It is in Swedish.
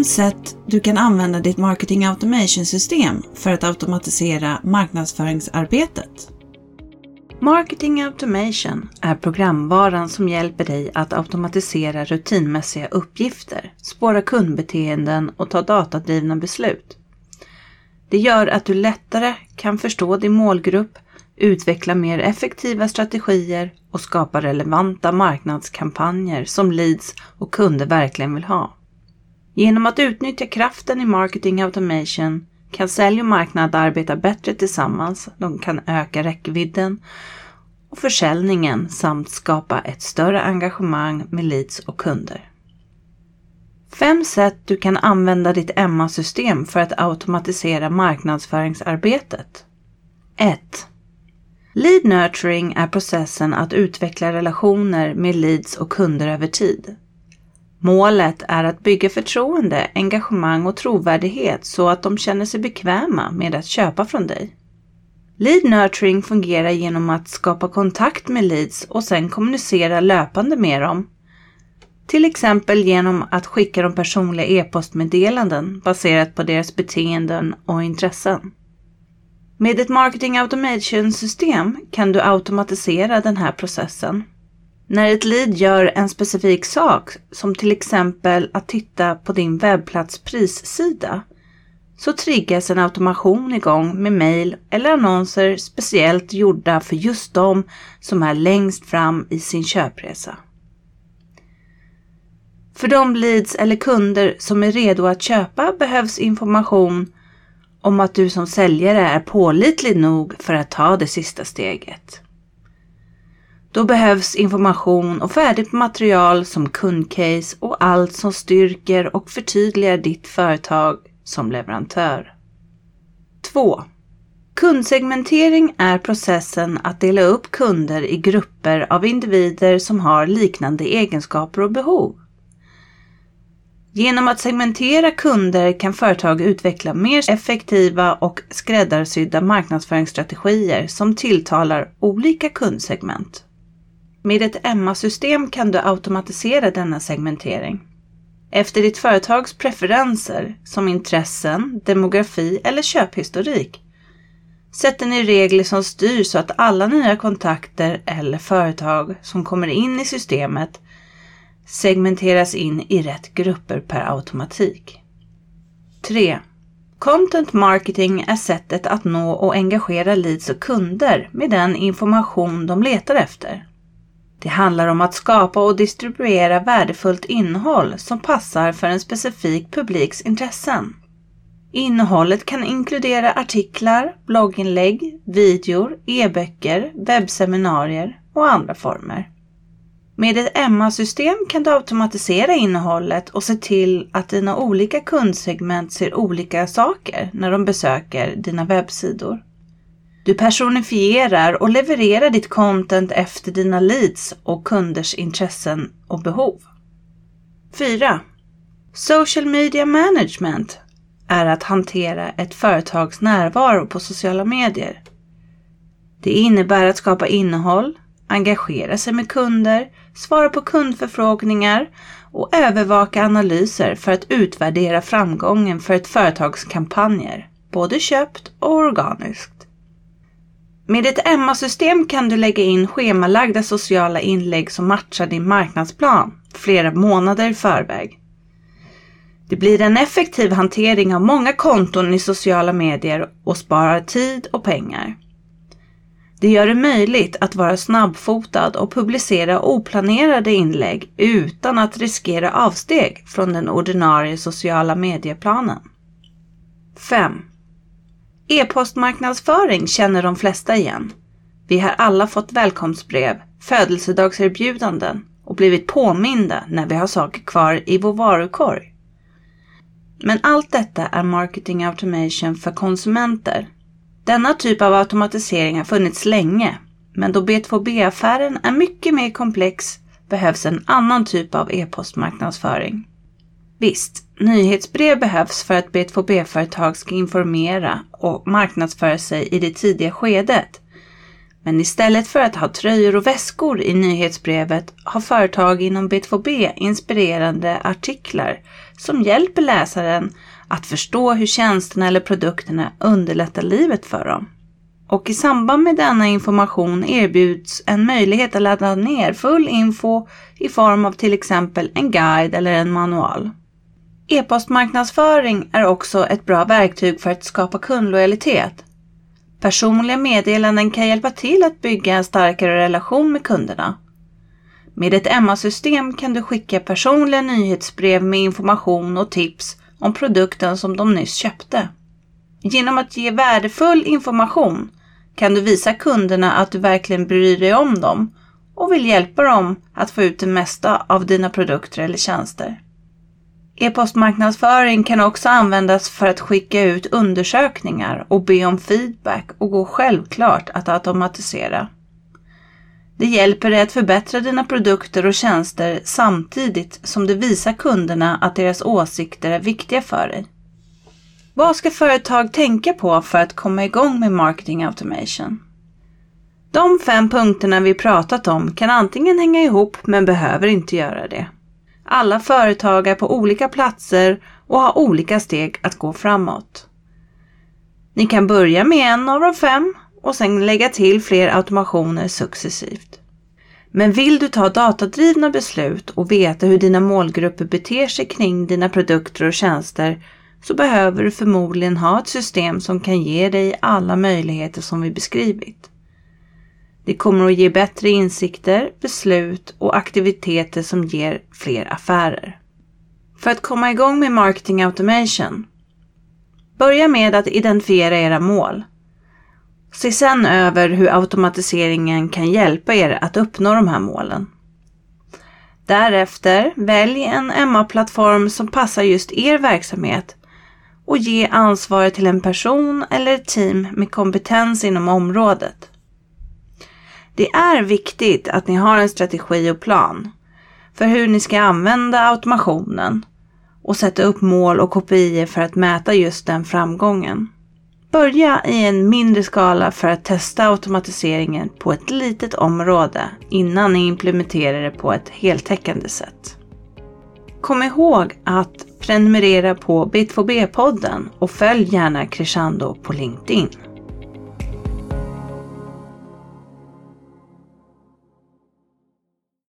Fem sätt du kan använda ditt marketing automation system för att automatisera marknadsföringsarbetet. Marketing Automation är programvaran som hjälper dig att automatisera rutinmässiga uppgifter, spåra kundbeteenden och ta datadrivna beslut. Det gör att du lättare kan förstå din målgrupp, utveckla mer effektiva strategier och skapa relevanta marknadskampanjer som leads och kunder verkligen vill ha. Genom att utnyttja kraften i marketing automation kan sälj och marknad arbeta bättre tillsammans. De kan öka räckvidden och försäljningen samt skapa ett större engagemang med leads och kunder. Fem sätt du kan använda ditt MA-system för att automatisera marknadsföringsarbetet. 1. Lead nurturing är processen att utveckla relationer med leads och kunder över tid. Målet är att bygga förtroende, engagemang och trovärdighet så att de känner sig bekväma med att köpa från dig. Lead nurturing fungerar genom att skapa kontakt med leads och sen kommunicera löpande med dem. Till exempel genom att skicka dem personliga e-postmeddelanden baserat på deras beteenden och intressen. Med ett marketing automation system kan du automatisera den här processen. När ett lead gör en specifik sak, som till exempel att titta på din webbplats prissida, så triggas en automation igång med mejl eller annonser speciellt gjorda för just de som är längst fram i sin köpresa. För de leads eller kunder som är redo att köpa behövs information om att du som säljare är pålitlig nog för att ta det sista steget. Då behövs information och färdigt material som kundcase och allt som styrker och förtydligar ditt företag som leverantör. 2. Kundsegmentering är processen att dela upp kunder i grupper av individer som har liknande egenskaper och behov. Genom att segmentera kunder kan företag utveckla mer effektiva och skräddarsydda marknadsföringsstrategier som tilltalar olika kundsegment. Med ett Emma-system kan du automatisera denna segmentering. Efter ditt företags preferenser som intressen, demografi eller köphistorik sätter ni regler som styr så att alla nya kontakter eller företag som kommer in i systemet segmenteras in i rätt grupper per automatik. 3. Content marketing är sättet att nå och engagera leads och kunder med den information de letar efter. Det handlar om att skapa och distribuera värdefullt innehåll som passar för en specifik publiks intressen. Innehållet kan inkludera artiklar, blogginlägg, videor, e-böcker, webbseminarier och andra former. Med ett MA-system kan du automatisera innehållet och se till att dina olika kundsegment ser olika saker när de besöker dina webbsidor. Du personifierar och levererar ditt content efter dina leads och kunders intressen och behov. 4. Social Media Management är att hantera ett företags närvaro på sociala medier. Det innebär att skapa innehåll, engagera sig med kunder, svara på kundförfrågningar och övervaka analyser för att utvärdera framgången för ett företags kampanjer, både köpt och organiskt. Med ett Emma-system kan du lägga in schemalagda sociala inlägg som matchar din marknadsplan flera månader i förväg. Det blir en effektiv hantering av många konton i sociala medier och sparar tid och pengar. Det gör det möjligt att vara snabbfotad och publicera oplanerade inlägg utan att riskera avsteg från den ordinarie sociala medieplanen. 5. E-postmarknadsföring känner de flesta igen. Vi har alla fått välkomstbrev, födelsedagserbjudanden och blivit påminda när vi har saker kvar i vår varukorg. Men allt detta är marketing automation för konsumenter. Denna typ av automatisering har funnits länge, men då B2B-affären är mycket mer komplex behövs en annan typ av e-postmarknadsföring. Visst, nyhetsbrev behövs för att B2B-företag ska informera och marknadsföra sig i det tidiga skedet. Men istället för att ha tröjor och väskor i nyhetsbrevet har företag inom B2B inspirerande artiklar som hjälper läsaren att förstå hur tjänsterna eller produkterna underlättar livet för dem. Och i samband med denna information erbjuds en möjlighet att ladda ner full info i form av till exempel en guide eller en manual. E-postmarknadsföring är också ett bra verktyg för att skapa kundlojalitet. Personliga meddelanden kan hjälpa till att bygga en starkare relation med kunderna. Med ett Emma-system kan du skicka personliga nyhetsbrev med information och tips om produkten som de nyss köpte. Genom att ge värdefull information kan du visa kunderna att du verkligen bryr dig om dem och vill hjälpa dem att få ut det mesta av dina produkter eller tjänster. E-postmarknadsföring kan också användas för att skicka ut undersökningar och be om feedback och går självklart att automatisera. Det hjälper dig att förbättra dina produkter och tjänster samtidigt som det visar kunderna att deras åsikter är viktiga för dig. Vad ska företag tänka på för att komma igång med marketing automation? De fem punkterna vi pratat om kan antingen hänga ihop men behöver inte göra det. Alla företag är på olika platser och har olika steg att gå framåt. Ni kan börja med en av de fem och sen lägga till fler automationer successivt. Men vill du ta datadrivna beslut och veta hur dina målgrupper beter sig kring dina produkter och tjänster så behöver du förmodligen ha ett system som kan ge dig alla möjligheter som vi beskrivit. Det kommer att ge bättre insikter, beslut och aktiviteter som ger fler affärer. För att komma igång med marketing automation. Börja med att identifiera era mål. Se sedan över hur automatiseringen kan hjälpa er att uppnå de här målen. Därefter, välj en MA-plattform som passar just er verksamhet och ge ansvaret till en person eller ett team med kompetens inom området. Det är viktigt att ni har en strategi och plan för hur ni ska använda automationen och sätta upp mål och kopior för att mäta just den framgången. Börja i en mindre skala för att testa automatiseringen på ett litet område innan ni implementerar det på ett heltäckande sätt. Kom ihåg att prenumerera på Bit2B-podden och följ gärna Crescendo på LinkedIn.